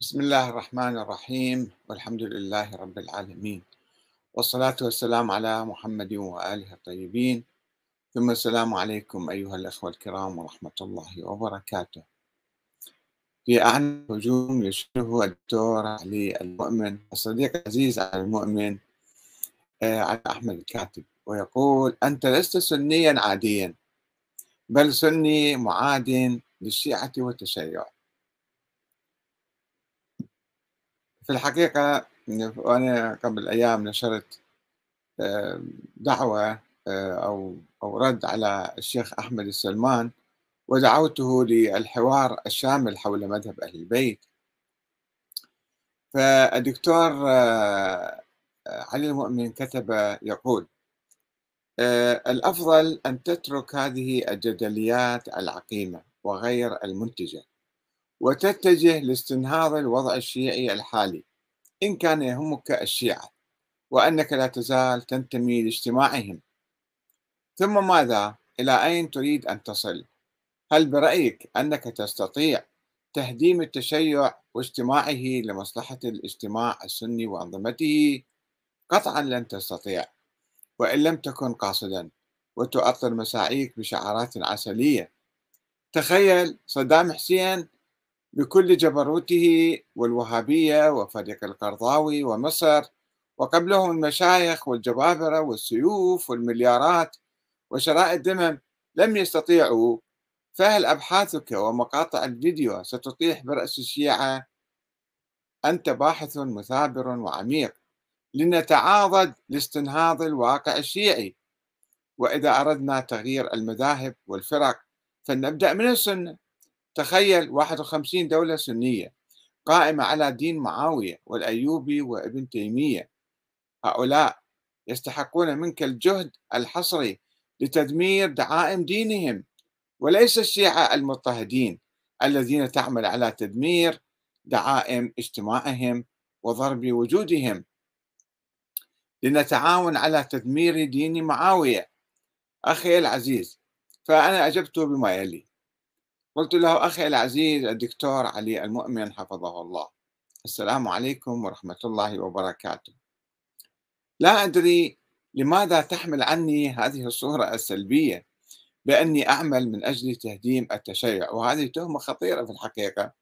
بسم الله الرحمن الرحيم والحمد لله رب العالمين. والصلاة والسلام على محمد وآله الطيبين. ثم السلام عليكم أيها الأخوة الكرام ورحمة الله وبركاته. في أعنى هجوم يشيره الدكتور علي المؤمن الصديق العزيز على المؤمن آه، على أحمد الكاتب ويقول أنت لست سنيا عاديا بل سني معاد للشيعة والتشيع. في الحقيقة وأنا قبل أيام نشرت آه، دعوة آه، أو أو رد على الشيخ أحمد السلمان ودعوته للحوار الشامل حول مذهب أهل البيت. فالدكتور آه، علي المؤمن كتب يقول الأفضل أن تترك هذه الجدليات العقيمة وغير المنتجة. وتتجه لاستنهاض الوضع الشيعي الحالي إن كان يهمك الشيعة وأنك لا تزال تنتمي لاجتماعهم ثم ماذا؟ إلى أين تريد أن تصل؟ هل برأيك أنك تستطيع تهديم التشيع واجتماعه لمصلحة الاجتماع السني وأنظمته؟ قطعا لن تستطيع وإن لم تكن قاصدا وتؤطر مساعيك بشعارات عسلية تخيل صدام حسين بكل جبروته والوهابية وفريق القرضاوي ومصر وقبلهم المشايخ والجبابرة والسيوف والمليارات وشراء الدمم لم يستطيعوا. فهل أبحاثك ومقاطع الفيديو ستطيح برأس الشيعة؟ أنت باحث مثابر وعميق لنتعاضد لاستنهاض الواقع الشيعي. وإذا أردنا تغيير المذاهب والفرق فلنبدأ من السنة تخيل 51 دولة سنية قائمة على دين معاوية والأيوبي وابن تيمية. هؤلاء يستحقون منك الجهد الحصري لتدمير دعائم دينهم وليس الشيعة المضطهدين الذين تعمل على تدمير دعائم اجتماعهم وضرب وجودهم. لنتعاون على تدمير دين معاوية. أخي العزيز فأنا أجبت بما يلي. قلت له أخي العزيز الدكتور علي المؤمن حفظه الله. السلام عليكم ورحمة الله وبركاته. لا أدري لماذا تحمل عني هذه الصورة السلبية بأني أعمل من أجل تهديم التشيع وهذه تهمة خطيرة في الحقيقة.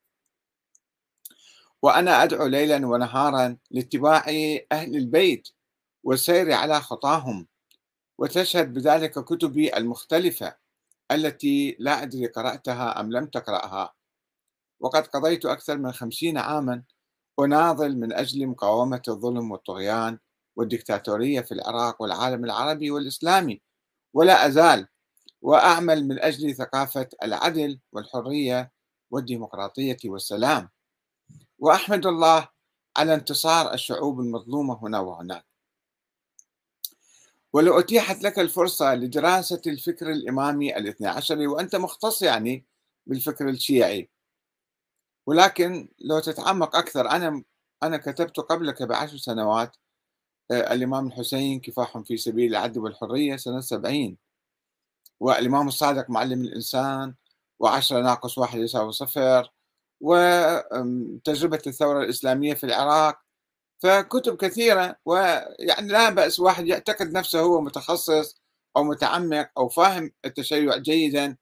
وأنا أدعو ليلا ونهارا لاتباع أهل البيت والسير على خطاهم وتشهد بذلك كتبي المختلفة. التي لا أدري قرأتها أم لم تقرأها. وقد قضيت أكثر من خمسين عاما أناضل من أجل مقاومة الظلم والطغيان والدكتاتورية في العراق والعالم العربي والإسلامي. ولا أزال وأعمل من أجل ثقافة العدل والحرية والديمقراطية والسلام. وأحمد الله على انتصار الشعوب المظلومة هنا وهناك. ولو أتيحت لك الفرصة لدراسة الفكر الإمامي الاثنى عشري وأنت مختص يعني بالفكر الشيعي. ولكن لو تتعمق أكثر أنا أنا كتبت قبلك بعشر سنوات آه، الإمام الحسين كفاح في سبيل العدل والحرية سنة سبعين. والإمام الصادق معلم الإنسان وعشرة ناقص واحد يساوي صفر وتجربة الثورة الإسلامية في العراق فكتب كثيرة ويعني لا بأس واحد يعتقد نفسه هو متخصص أو متعمق أو فاهم التشيع جيدا.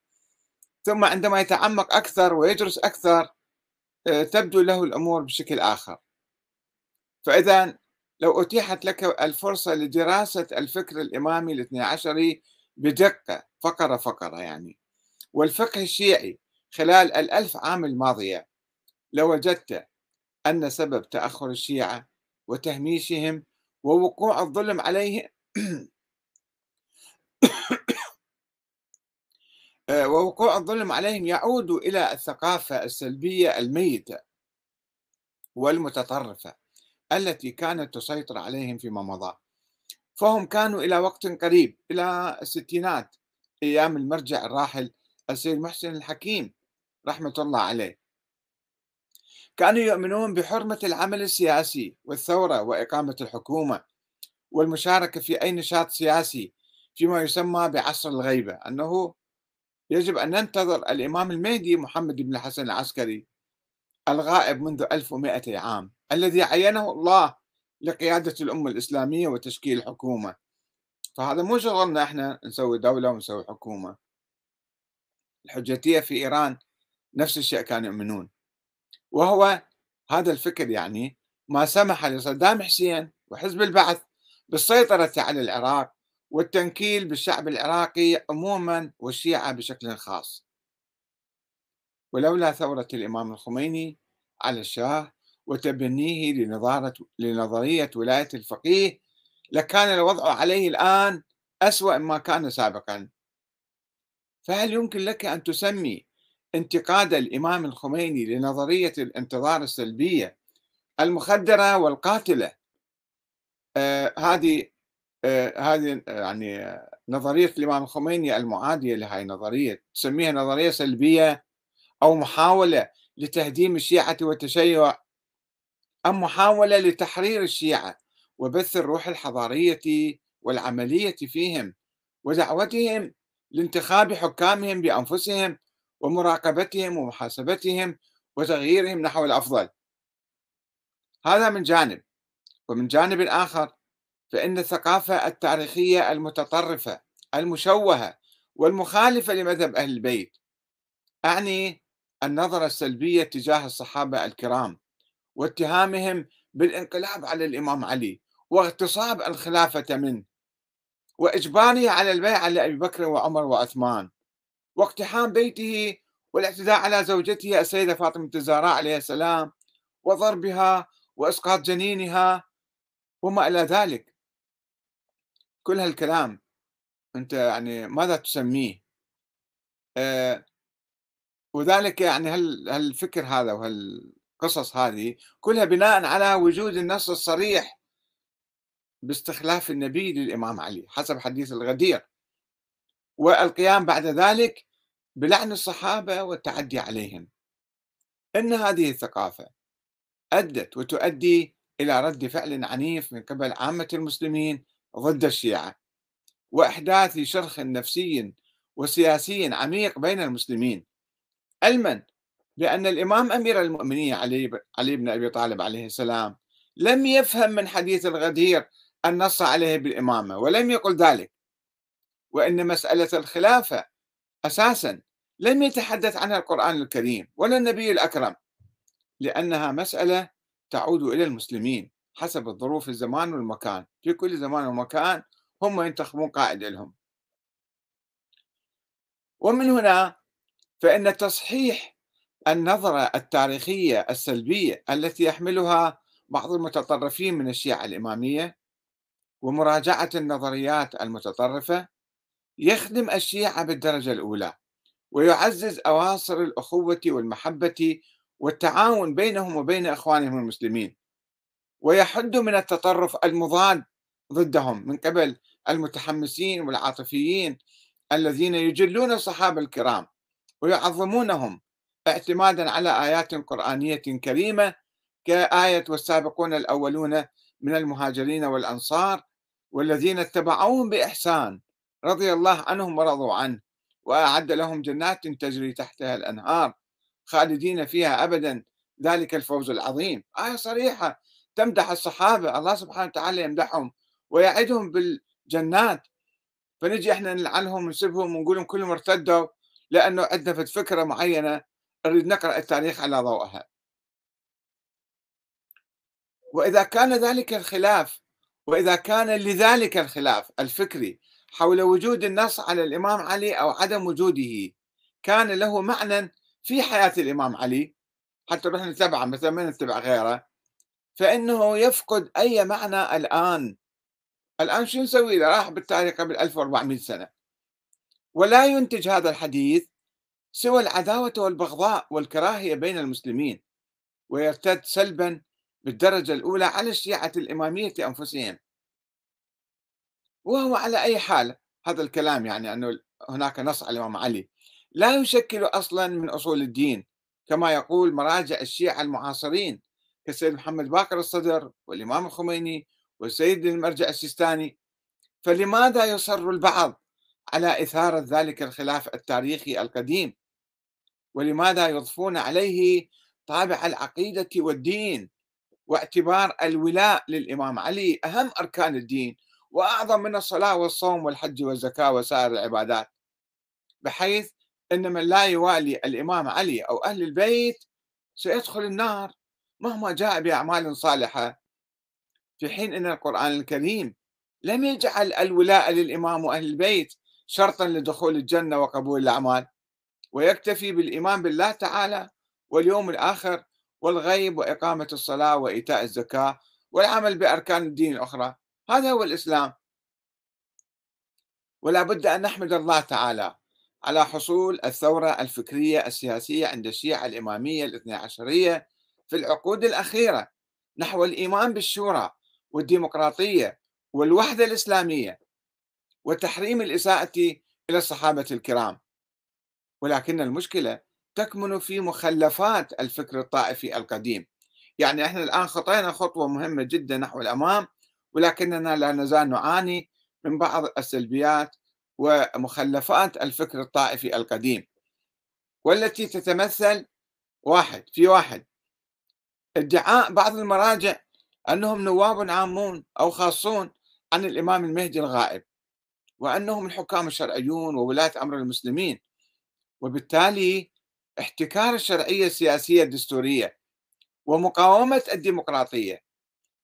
ثم عندما يتعمق أكثر ويدرس أكثر آه، تبدو له الأمور بشكل آخر. فإذا لو أتيحت لك الفرصة لدراسة الفكر الإمامي الاثني عشري بدقة فقرة فقرة يعني والفقه الشيعي خلال الألف عام الماضية لوجدت أن سبب تأخر الشيعة وتهميشهم ووقوع الظلم عليهم. آه، ووقوع الظلم عليهم يعود إلى الثقافة السلبية الميتة والمتطرفة التي كانت تسيطر عليهم فيما مضى. فهم كانوا إلى وقت قريب إلى الستينات أيام المرجع الراحل السيد محسن الحكيم رحمة الله عليه. كانوا يؤمنون بحرمة العمل السياسي والثورة وإقامة الحكومة والمشاركة في أي نشاط سياسي فيما يسمى بعصر الغيبة أنه يجب أن ننتظر الإمام المهدي محمد بن الحسن العسكري الغائب منذ 1200 عام الذي عينه الله لقيادة الأمة الإسلامية وتشكيل حكومة فهذا مو شغلنا إحنا نسوي دولة ونسوي حكومة. الحجتية في إيران نفس الشيء كانوا يؤمنون. وهو هذا الفكر يعني ما سمح لصدام حسين وحزب البعث بالسيطرة على العراق والتنكيل بالشعب العراقي عموما والشيعة بشكل خاص. ولولا ثورة الإمام الخميني على الشاه وتبنيه لنظارة لنظرية ولاية الفقيه لكان الوضع عليه الآن أسوأ مما كان سابقا. فهل يمكن لك أن تسمي انتقاد الإمام الخميني لنظرية الانتظار السلبية المخدرة والقاتلة. آه هذه آه هذه يعني نظرية الإمام الخميني المعادية لهذه النظرية تسميها نظرية سلبية أو محاولة لتهديم الشيعة والتشيع أم محاولة لتحرير الشيعة وبث الروح الحضارية والعملية فيهم ودعوتهم لانتخاب حكامهم بأنفسهم ومراقبتهم ومحاسبتهم وتغييرهم نحو الأفضل. هذا من جانب. ومن جانب آخر فإن الثقافة التاريخية المتطرفة المشوهة والمخالفة لمذهب أهل البيت أعني النظرة السلبية تجاه الصحابة الكرام واتهامهم بالانقلاب على الإمام علي واغتصاب الخلافة منه وإجباره على البيعة لأبي بكر وعمر وعثمان. واقتحام بيته والاعتداء على زوجته السيدة فاطمة الزهراء عليه السلام وضربها وإسقاط جنينها وما إلى ذلك. كل هالكلام أنت يعني ماذا تسميه؟ آه وذلك يعني هالفكر هذا وهالقصص هذه كلها بناء على وجود النص الصريح باستخلاف النبي للإمام علي حسب حديث الغدير. والقيام بعد ذلك بلعن الصحابة والتعدي عليهم. إن هذه الثقافة أدت وتؤدي إلى رد فعل عنيف من قبل عامة المسلمين ضد الشيعة وإحداث شرخ نفسي وسياسي عميق بين المسلمين علما بأن الإمام أمير المؤمنين علي, علي بن أبي طالب عليه السلام لم يفهم من حديث الغدير النص عليه بالإمامة ولم يقل ذلك. وأن مسألة الخلافة أساسا لم يتحدث عنها القرآن الكريم ولا النبي الأكرم لأنها مسألة تعود إلى المسلمين حسب الظروف الزمان والمكان. في كل زمان ومكان هم ينتخبون قائد لهم. ومن هنا فإن تصحيح النظرة التاريخية السلبية التي يحملها بعض المتطرفين من الشيعة الإمامية ومراجعة النظريات المتطرفة يخدم الشيعة بالدرجة الأولى ويعزز أواصر الأخوة والمحبة والتعاون بينهم وبين إخوانهم المسلمين ويحد من التطرف المضاد ضدهم من قبل المتحمسين والعاطفيين الذين يجلون الصحابة الكرام ويعظمونهم اعتمادا على آيات قرآنية كريمة كآية والسابقون الأولون من المهاجرين والأنصار والذين اتبعوهم بإحسان رضي الله عنهم ورضوا عنه وأعد لهم جنات تجري تحتها الأنهار خالدين فيها أبدا ذلك الفوز العظيم آية صريحة تمدح الصحابة الله سبحانه وتعالى يمدحهم ويعدهم بالجنات فنجي إحنا نلعنهم ونسبهم ونقول لهم كلهم ارتدوا لأنه عندنا فكرة معينة نريد نقرأ التاريخ على ضوءها. وإذا كان ذلك الخلاف وإذا كان لذلك الخلاف الفكري حول وجود النص على الإمام علي أو عدم وجوده. كان له معنى في حياة الإمام علي حتى نحن نتبعه مثلا ما نتبع غيره. فإنه يفقد أي معنى الآن. الآن شو نسوي؟ له راح بالتاريخ قبل 1400 سنة. ولا ينتج هذا الحديث سوى العداوة والبغضاء والكراهية بين المسلمين ويرتد سلبا بالدرجة الأولى على الشيعه الإمامية أنفسهم. وهو على أي حال هذا الكلام يعني أنه هناك نص على الإمام علي. لا يشكل أصلا من أصول الدين كما يقول مراجع الشيعة المعاصرين كالسيد محمد باقر الصدر والإمام الخميني والسيد المرجع السيستاني. فلماذا يصر البعض على إثارة ذلك الخلاف التاريخي القديم؟ ولماذا يضفون عليه طابع العقيدة والدين واعتبار الولاء للإمام علي أهم أركان الدين وأعظم من الصلاة والصوم والحج والزكاة وسائر العبادات بحيث أن من لا يوالي الإمام علي أو أهل البيت سيدخل النار مهما جاء بأعمال صالحة. في حين أن القرآن الكريم لم يجعل الولاء للإمام وأهل البيت شرطا لدخول الجنة وقبول الأعمال ويكتفي بالإيمان بالله تعالى واليوم الآخر والغيب وإقامة الصلاة وإيتاء الزكاة والعمل بأركان الدين الأخرى. هذا هو الإسلام. ولا بد أن نحمد الله تعالى على حصول الثورة الفكرية السياسية عند الشيعة الإمامية الاثنى عشرية في العقود الأخيرة نحو الإيمان بالشورى والديمقراطية والوحدة الإسلامية وتحريم الإساءة إلى الصحابة الكرام. ولكن المشكلة تكمن في مخلفات الفكر الطائفي القديم. يعني إحنا الآن خطينا خطوة مهمة جدا نحو الأمام ولكننا لا نزال نعاني من بعض السلبيات ومخلفات الفكر الطائفي القديم والتي تتمثل واحد في واحد ادعاء بعض المراجع أنهم نواب عامون أو خاصون عن الإمام المهدي الغائب وأنهم الحكام الشرعيون وولاة أمر المسلمين وبالتالي احتكار الشرعية السياسية الدستورية ومقاومة الديمقراطية.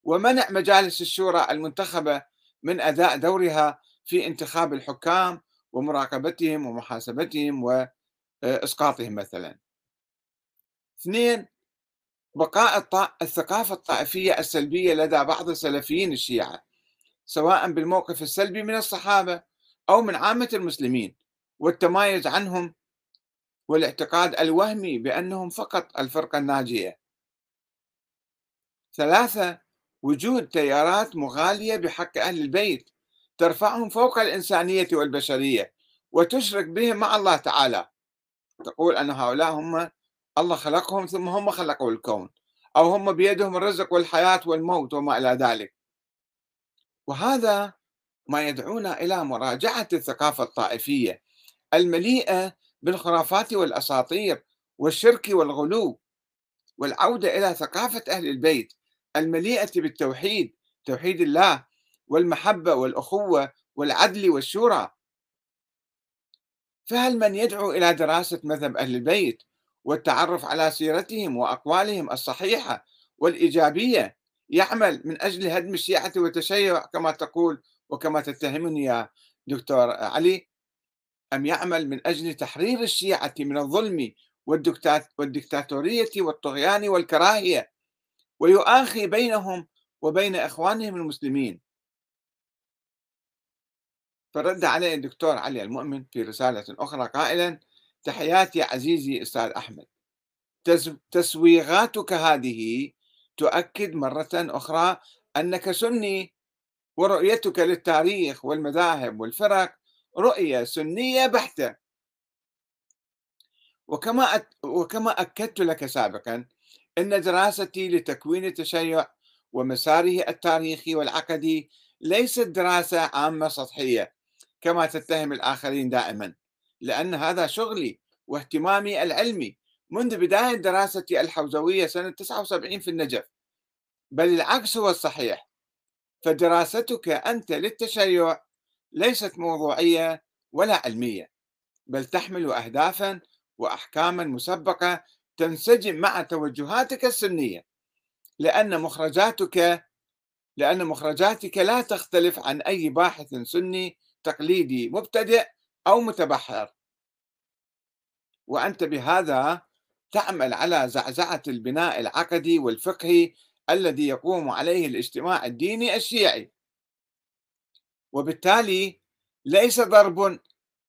ومنع مجالس الشورى المنتخبة من أداء دورها في انتخاب الحكام ومراقبتهم ومحاسبتهم وإسقاطهم مثلا. اثنين بقاء الثقافة الطائفية السلبية لدى بعض السلفيين الشيعة سواء بالموقف السلبي من الصحابة أو من عامة المسلمين والتمايز عنهم والاعتقاد الوهمي بأنهم فقط الفرقة الناجية. ثلاثة وجود تيارات مغالية بحق أهل البيت ترفعهم فوق الإنسانية والبشرية وتشرك بهم مع الله تعالى. تقول أن هؤلاء هم الله خلقهم ثم هم خلقوا الكون أو هم بيدهم الرزق والحياة والموت وما إلى ذلك. وهذا ما يدعونا إلى مراجعة الثقافة الطائفية المليئة بالخرافات والأساطير والشرك والغلو والعودة إلى ثقافة أهل البيت. المليئة بالتوحيد توحيد الله والمحبة والأخوة والعدل والشورى. فهل من يدعو إلى دراسة مذهب أهل البيت والتعرف على سيرتهم وأقوالهم الصحيحة والإيجابية يعمل من أجل هدم الشيعة والتشيع كما تقول وكما تتهمني يا دكتور علي؟ أم يعمل من أجل تحرير الشيعة من الظلم والدكتاتورية والطغيان والكراهية ويؤاخي بينهم وبين إخوانهم المسلمين. فرد عليه الدكتور علي المؤمن في رسالة أخرى قائلا تحياتي عزيزي أستاذ أحمد. تسويغاتك هذه تؤكد مرة أخرى أنك سني ورؤيتك للتاريخ والمذاهب والفرق رؤية سنية بحتة. وكما وكما أكدت لك سابقا أن دراستي لتكوين التشيع ومساره التاريخي والعقدي ليست دراسة عامة سطحية كما تتهم الآخرين دائما لأن هذا شغلي واهتمامي العلمي منذ بداية دراستي الحوزوية سنة 79 في النجف. بل العكس هو الصحيح فدراستك أنت للتشيع ليست موضوعية ولا علمية بل تحمل أهدافا وأحكاما مسبقة تنسجم مع توجهاتك السنية لأن مخرجاتك لأن مخرجاتك لا تختلف عن أي باحث سني تقليدي مبتدئ أو متبحر. وأنت بهذا تعمل على زعزعة البناء العقدي والفقهي الذي يقوم عليه الاجتماع الديني الشيعي. وبالتالي ليس ضرب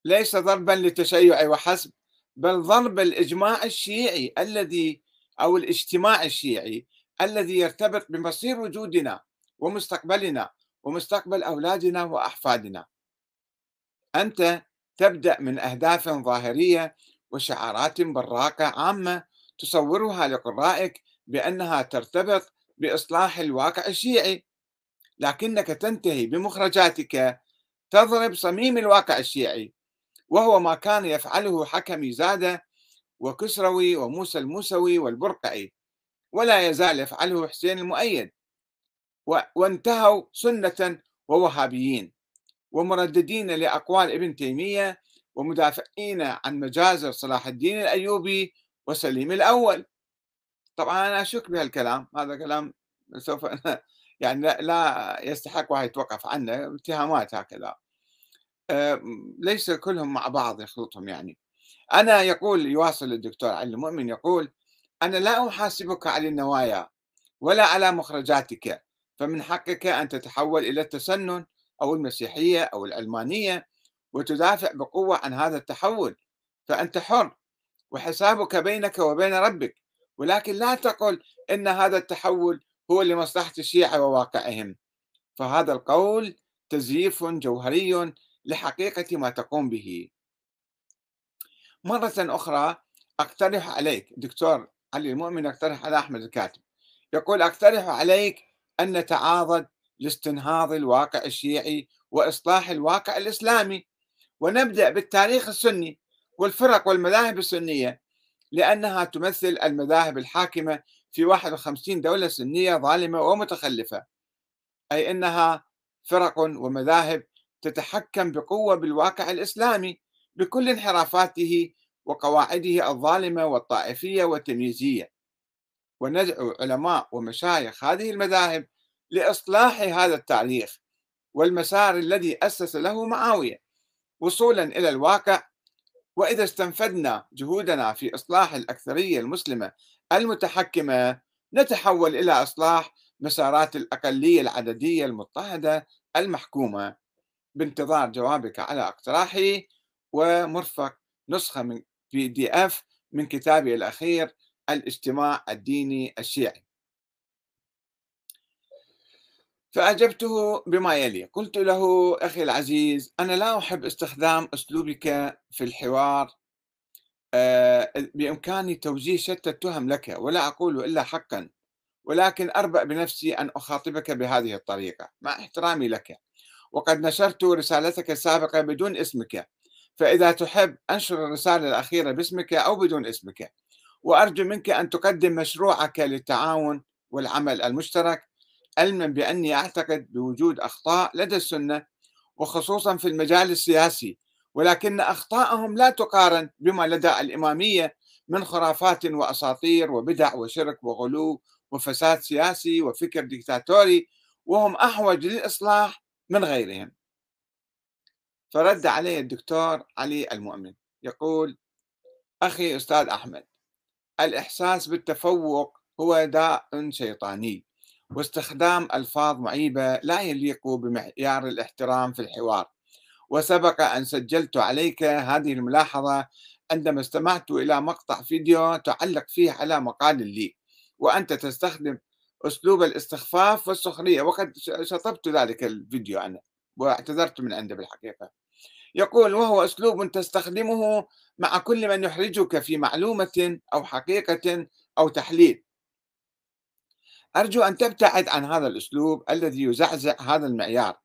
ليس ضربا للتشيع وحسب بل ضرب الإجماع الشيعي الذي أو الاجتماع الشيعي الذي يرتبط بمصير وجودنا ومستقبلنا ومستقبل أولادنا وأحفادنا. أنت تبدأ من أهداف ظاهرية وشعارات براقة عامة تصورها لقرائك بأنها ترتبط بإصلاح الواقع الشيعي. لكنك تنتهي بمخرجاتك تضرب صميم الواقع الشيعي وهو ما كان يفعله حكمي زاده وكسروي وموسى الموسوي والبرقعي ولا يزال يفعله حسين المؤيد. وانتهوا سنة ووهابيين ومرددين لأقوال ابن تيمية ومدافعين عن مجازر صلاح الدين الأيوبي وسليم الأول. طبعا أنا أشك بهالكلام هذا كلام سوف يعني لا يستحق واحد يتوقف عنه اتهامات هكذا. ليس كلهم مع بعض يخلطهم يعني. أنا يقول يواصل الدكتور علي المؤمن يقول أنا لا أحاسبك على النوايا ولا على مخرجاتك فمن حقك أن تتحول إلى التسنن أو المسيحية أو العلمانية وتدافع بقوة عن هذا التحول فأنت حر وحسابك بينك وبين ربك ولكن لا تقل إن هذا التحول هو لمصلحة الشيعة وواقعهم. فهذا القول تزييف جوهري لحقيقة ما تقوم به. مرة أخرى أقترح عليك دكتور علي المؤمن يقترح على أحمد الكاتب. يقول أقترح عليك أن نتعاضد لاستنهاض الواقع الشيعي وإصلاح الواقع الإسلامي ونبدأ بالتاريخ السني والفرق والمذاهب السنية لأنها تمثل المذاهب الحاكمة في 51 دولة سنية ظالمة ومتخلفة. أي أنها فرق ومذاهب تتحكم بقوة بالواقع الإسلامي بكل انحرافاته وقواعده الظالمة والطائفية والتمييزية. وندعو علماء ومشايخ هذه المذاهب لإصلاح هذا التاريخ والمسار الذي أسس له معاوية وصولا إلى الواقع. وإذا استنفدنا جهودنا في إصلاح الأكثرية المسلمة المتحكمة نتحول إلى إصلاح مسارات الأقلية العددية المضطهدة المحكومة. بانتظار جوابك على اقتراحي ومرفق نسخة من بي دي اف من كتابي الأخير الاجتماع الديني الشيعي. فأجبته بما يلي. قلت له أخي العزيز أنا لا أحب استخدام أسلوبك في الحوار آه، بإمكاني توجيه شتى التهم لك ولا أقول إلا حقا ولكن أربأ بنفسي أن أخاطبك بهذه الطريقة. مع احترامي لك. وقد نشرت رسالتك السابقة بدون اسمك. فإذا تحب أنشر الرسالة الأخيرة باسمك أو بدون اسمك. وأرجو منك أن تقدم مشروعك للتعاون والعمل المشترك علما بأني أعتقد بوجود أخطاء لدى السنة وخصوصا في المجال السياسي. ولكن أخطاءهم لا تقارن بما لدى الإمامية من خرافات وأساطير وبدع وشرك وغلو وفساد سياسي وفكر ديكتاتوري وهم أحوج للإصلاح من غيرهم. فرد عليه الدكتور علي المؤمن يقول أخي أستاذ أحمد الإحساس بالتفوق هو داء شيطاني واستخدام ألفاظ معيبة لا يليق بمعيار الاحترام في الحوار وسبق أن سجلت عليك هذه الملاحظة عندما استمعت إلى مقطع فيديو تعلق فيه على مقال لي وأنت تستخدم أسلوب الاستخفاف والسخرية. وقد شطبت ذلك الفيديو أنا واعتذرت من عنده بالحقيقة. يقول وهو أسلوب تستخدمه مع كل من يحرجك في معلومة أو حقيقة أو تحليل. أرجو أن تبتعد عن هذا الأسلوب الذي يزعزع هذا المعيار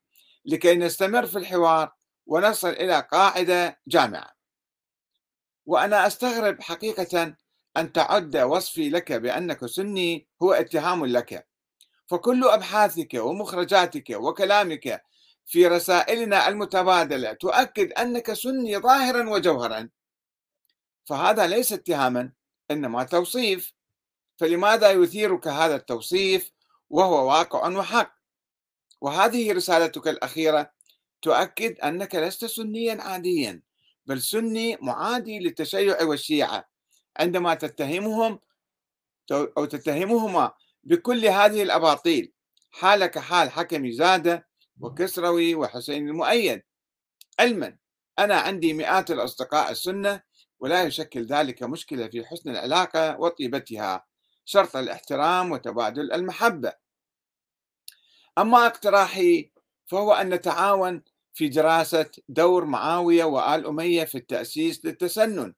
لكي نستمر في الحوار ونصل إلى قاعدة جامعة. وأنا أستغرب حقيقة أن تعد وصفي لك بأنك سني هو اتهام لك. فكل أبحاثك ومخرجاتك وكلامك في رسائلنا المتبادلة تؤكد أنك سني ظاهرا وجوهرا. فهذا ليس اتهاما إنما توصيف. فلماذا يثيرك هذا التوصيف؟ وهو واقع وحق. وهذه رسالتك الأخيرة تؤكد أنك لست سنيا عاديا بل سني معادي للتشيع والشيعة. عندما تتهمهم أو تتهمهما بكل هذه الأباطيل حال حكم زادة وكسروي وحسين المؤيد. علما أنا عندي مئات الأصدقاء السنة ولا يشكل ذلك مشكلة في حسن العلاقة وطيبتها شرط الاحترام وتبادل المحبة. أما اقتراحي فهو أن نتعاون في دراسة دور معاوية وآل أمية في التأسيس للتسنن.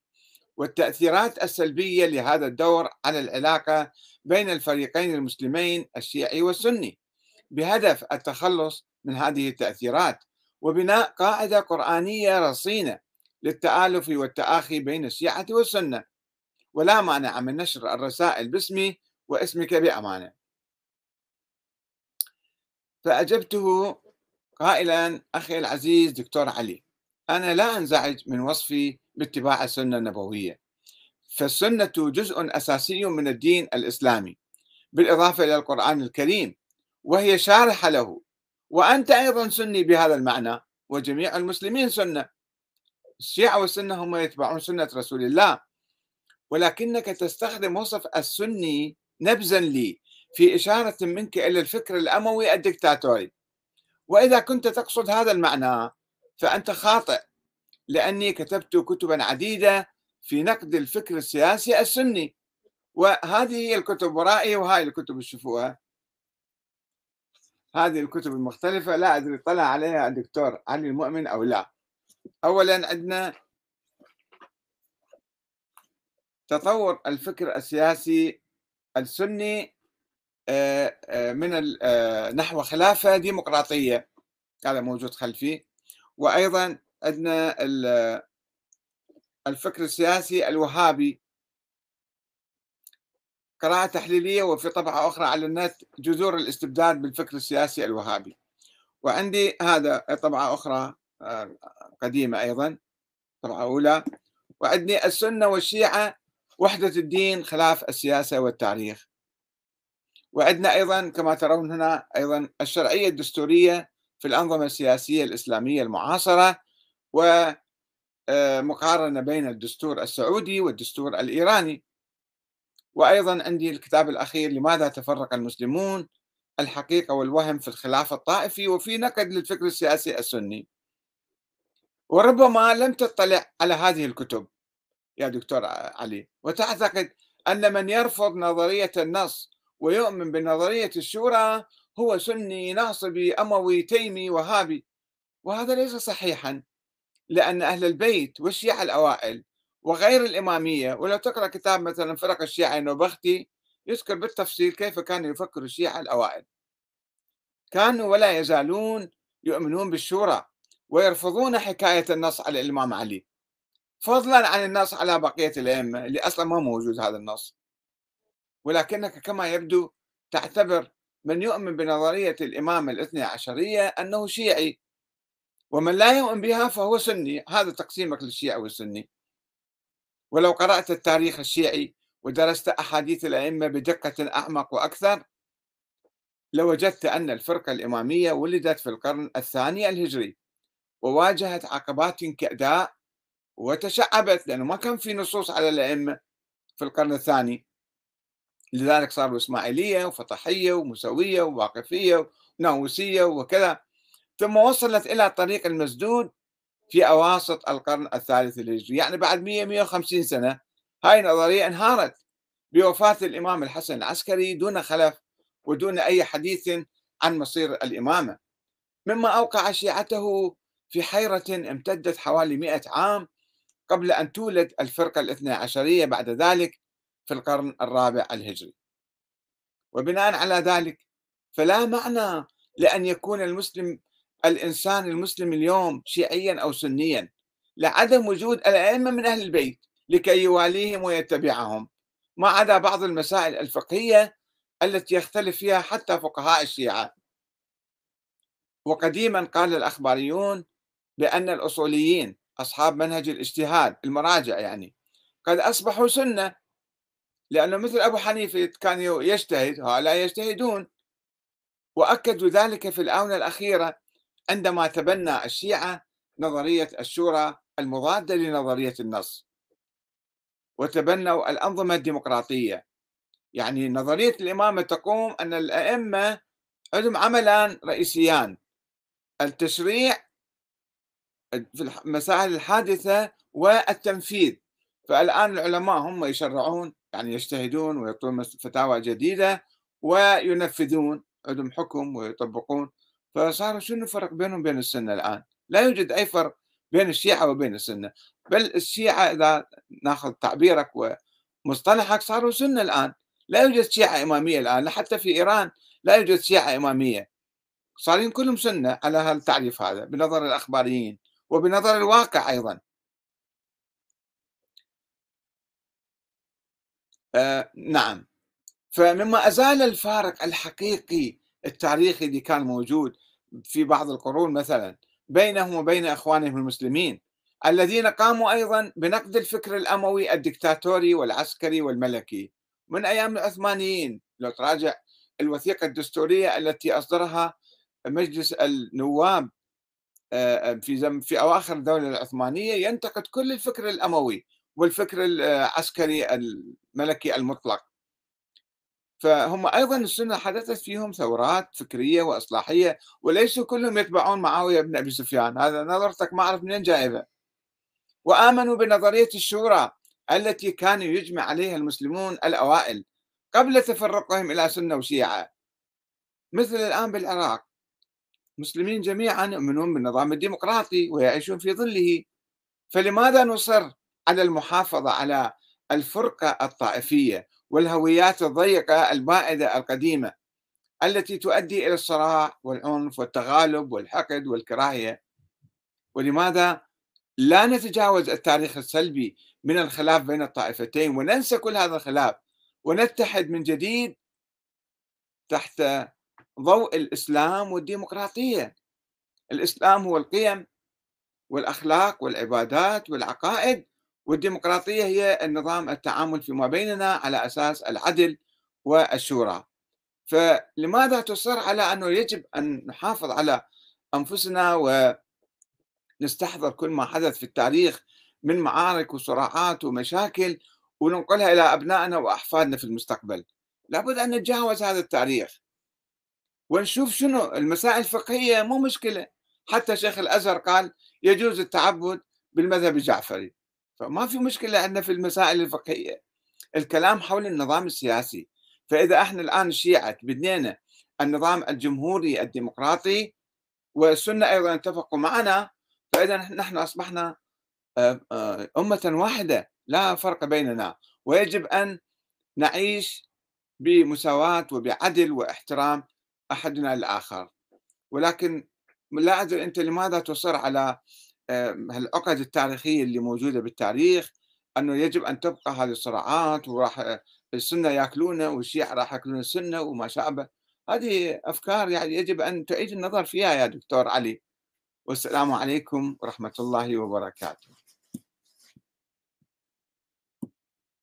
والتأثيرات السلبية لهذا الدور على العلاقة بين الفريقين المسلمين الشيعي والسني. بهدف التخلص من هذه التأثيرات وبناء قاعدة قرآنية رصينة للتآلف والتآخي بين الشيعة والسنة. ولا مانع من نشر الرسائل باسمي واسمك بأمانة. فأجبته قائلا أخي العزيز دكتور علي أنا لا أنزعج من وصفي باتباع السنة النبوية. فالسنة جزء أساسي من الدين الإسلامي بالإضافة إلى القرآن الكريم وهي شارحة له. وأنت أيضا سني بهذا المعنى وجميع المسلمين سنة. الشيعة والسنة هم يتبعون سنة رسول الله. ولكنك تستخدم وصف السني نبذا لي في إشارة منك إلى الفكر الأموي الدكتاتوري وإذا كنت تقصد هذا المعنى فأنت خاطئ. لأني كتبت كتبا عديدة في نقد الفكر السياسي السني. وهذه هي الكتب ورائي وهاي الكتب تشوفوها. هذه الكتب المختلفة لا أدري طلع عليها الدكتور علي المؤمن أو لا. أولا عندنا تطور الفكر السياسي السني آه، آه، من آه، نحو خلافة ديمقراطية. هذا موجود خلفي. وأيضا عندنا الفكر السياسي الوهابي. قراءة تحليلية وفي طبعة أخرى على النت جذور الاستبداد بالفكر السياسي الوهابي. وعندي هذا طبعة أخرى قديمة أيضا طبعة أولى. وعندي السنة والشيعة وحدة الدين خلاف السياسة والتاريخ. وعندنا أيضا كما ترون هنا أيضا الشرعية الدستورية في الأنظمة السياسية الإسلامية المعاصرة. ومقارنة بين الدستور السعودي والدستور الإيراني. وأيضا عندي الكتاب الأخير لماذا تفرق المسلمون الحقيقة والوهم في الخلاف الطائفي وفي نقد للفكر السياسي السني. وربما لم تطلع على هذه الكتب يا دكتور علي. وتعتقد أن من يرفض نظرية النص ويؤمن بنظرية الشورى هو سني ناصبي أموي تيمي وهابي. وهذا ليس صحيحا. لأن أهل البيت والشيعة الأوائل وغير الإمامية ولو تقرأ كتاب مثلا فرق الشيعة النوبختي يذكر بالتفصيل كيف كانوا يفكروا الشيعة الأوائل. كانوا ولا يزالون يؤمنون بالشورى ويرفضون حكاية النص على الإمام علي. فضلا عن النص على بقية الأئمة اللي أصلا ما موجود هذا النص. ولكنك كما يبدو تعتبر من يؤمن بنظرية الإمامة الاثنى عشرية أنه شيعي. ومن لا يؤمن بها فهو سني. هذا تقسيمك للشيعة والسني. ولو قرأت التاريخ الشيعي ودرست أحاديث الأئمة بدقة أعمق وأكثر لوجدت أن الفرقة الإمامية ولدت في القرن الثاني الهجري وواجهت عقبات كأداء وتشعبت لأنه ما كان في نصوص على الأئمة في القرن الثاني. لذلك صاروا إسماعيلية وفطحية ومسوية وواقفية وناووسية وكذا. ثم وصلت إلى الطريق المسدود في أواسط القرن الثالث الهجري. يعني بعد 100 150 سنة هاي النظرية انهارت بوفاة الإمام الحسن العسكري دون خلف ودون أي حديث عن مصير الإمامة. مما أوقع شيعته في حيرة امتدت حوالي 100 عام قبل أن تولد الفرقة الاثنى عشرية بعد ذلك في القرن الرابع الهجري. وبناء على ذلك فلا معنى لأن يكون المسلم الإنسان المسلم اليوم شيعيا أو سنيا لعدم وجود الأئمة من أهل البيت لكي يواليهم ويتبعهم. ما عدا بعض المسائل الفقهية التي يختلف فيها حتى فقهاء الشيعة. وقديما قال الأخباريون بأن الأصوليين أصحاب منهج الاجتهاد المراجع يعني قد أصبحوا سنة لأنه مثل أبو حنيفة كان يجتهد هؤلاء يجتهدون وأكدوا ذلك في الآونة الأخيرة عندما تبنى الشيعة نظرية الشورى المضادة لنظرية النص. وتبنوا الأنظمة الديمقراطية. يعني نظرية الإمامة تقوم أن الأئمة عندهم عملان رئيسيان. التشريع في المسائل الحادثة والتنفيذ. فالآن العلماء هم يشرعون يعني يجتهدون ويعطون فتاوى جديدة وينفذون عندهم حكم ويطبقون. فصار شنو الفرق بينهم وبين السنة الآن؟ لا يوجد أي فرق بين الشيعة وبين السنة بل الشيعة إذا ناخذ تعبيرك ومصطلحك صاروا سنة الآن. لا يوجد شيعة إمامية الآن حتى في إيران لا يوجد شيعة إمامية. صارين كلهم سنة على التعريف هذا بنظر الأخباريين وبنظر الواقع أيضا. آآ نعم، فمما أزال الفارق الحقيقي التاريخي اللي كان موجود في بعض القرون مثلًا بينهم وبين إخوانهم المسلمين، الذين قاموا أيضًا بنقد الفكر الأموي الدكتاتوري والعسكري والملكي من أيام العثمانيين، لو تراجع الوثيقة الدستورية التي أصدرها مجلس النواب في زم في أواخر الدولة العثمانية ينتقد كل الفكر الأموي والفكر العسكري الملكي المطلق. فهم أيضا السنة حدثت فيهم ثورات فكرية وإصلاحية وليسوا كلهم يتبعون معاوية بن أبي سفيان. هذا نظرتك ما أعرف منين جايبة. وآمنوا بنظرية الشورى التي كانوا يجمع عليها المسلمون الأوائل قبل تفرقهم إلى سنة وشيعة. مثل الآن بالعراق مسلمين جميعا يؤمنون بالنظام الديمقراطي ويعيشون في ظله. فلماذا نصر على المحافظة على الفرقة الطائفية والهويات الضيقة البائدة القديمة التي تؤدي إلى الصراع والعنف والتغالب والحقد والكراهية. ولماذا لا نتجاوز التاريخ السلبي من الخلاف بين الطائفتين وننسى كل هذا الخلاف ونتحد من جديد تحت ضوء الإسلام والديمقراطية؟ الإسلام هو القيم والأخلاق والعبادات والعقائد والديمقراطية هي النظام التعامل فيما بيننا على أساس العدل والشورى. فلماذا تصر على أنه يجب أن نحافظ على أنفسنا ونستحضر كل ما حدث في التاريخ من معارك وصراعات ومشاكل وننقلها إلى أبنائنا وأحفادنا في المستقبل؟ لابد أن نتجاوز هذا التاريخ ونشوف شنو المسائل الفقهية مو مشكلة. حتى شيخ الأزهر قال يجوز التعبد بالمذهب الجعفري. فما في مشكلة عندنا في المسائل الفقهية. الكلام حول النظام السياسي. فإذا إحنا الآن الشيعة بدينا النظام الجمهوري الديمقراطي والسنة أيضا اتفقوا معنا فإذا نحن أصبحنا آه، آه، أمة واحدة لا فرق بيننا. ويجب أن نعيش بمساواة وبعدل واحترام أحدنا الآخر. ولكن لا أدري أنت لماذا تصر على العقد التاريخية اللي موجودة بالتاريخ أنه يجب أن تبقى هذه الصراعات وراح السنة ياكلونه والشيعة راح يأكلون السنة وما شابه هذه أفكار يعني يجب أن تعيد النظر فيها يا دكتور علي. والسلام عليكم ورحمة الله وبركاته.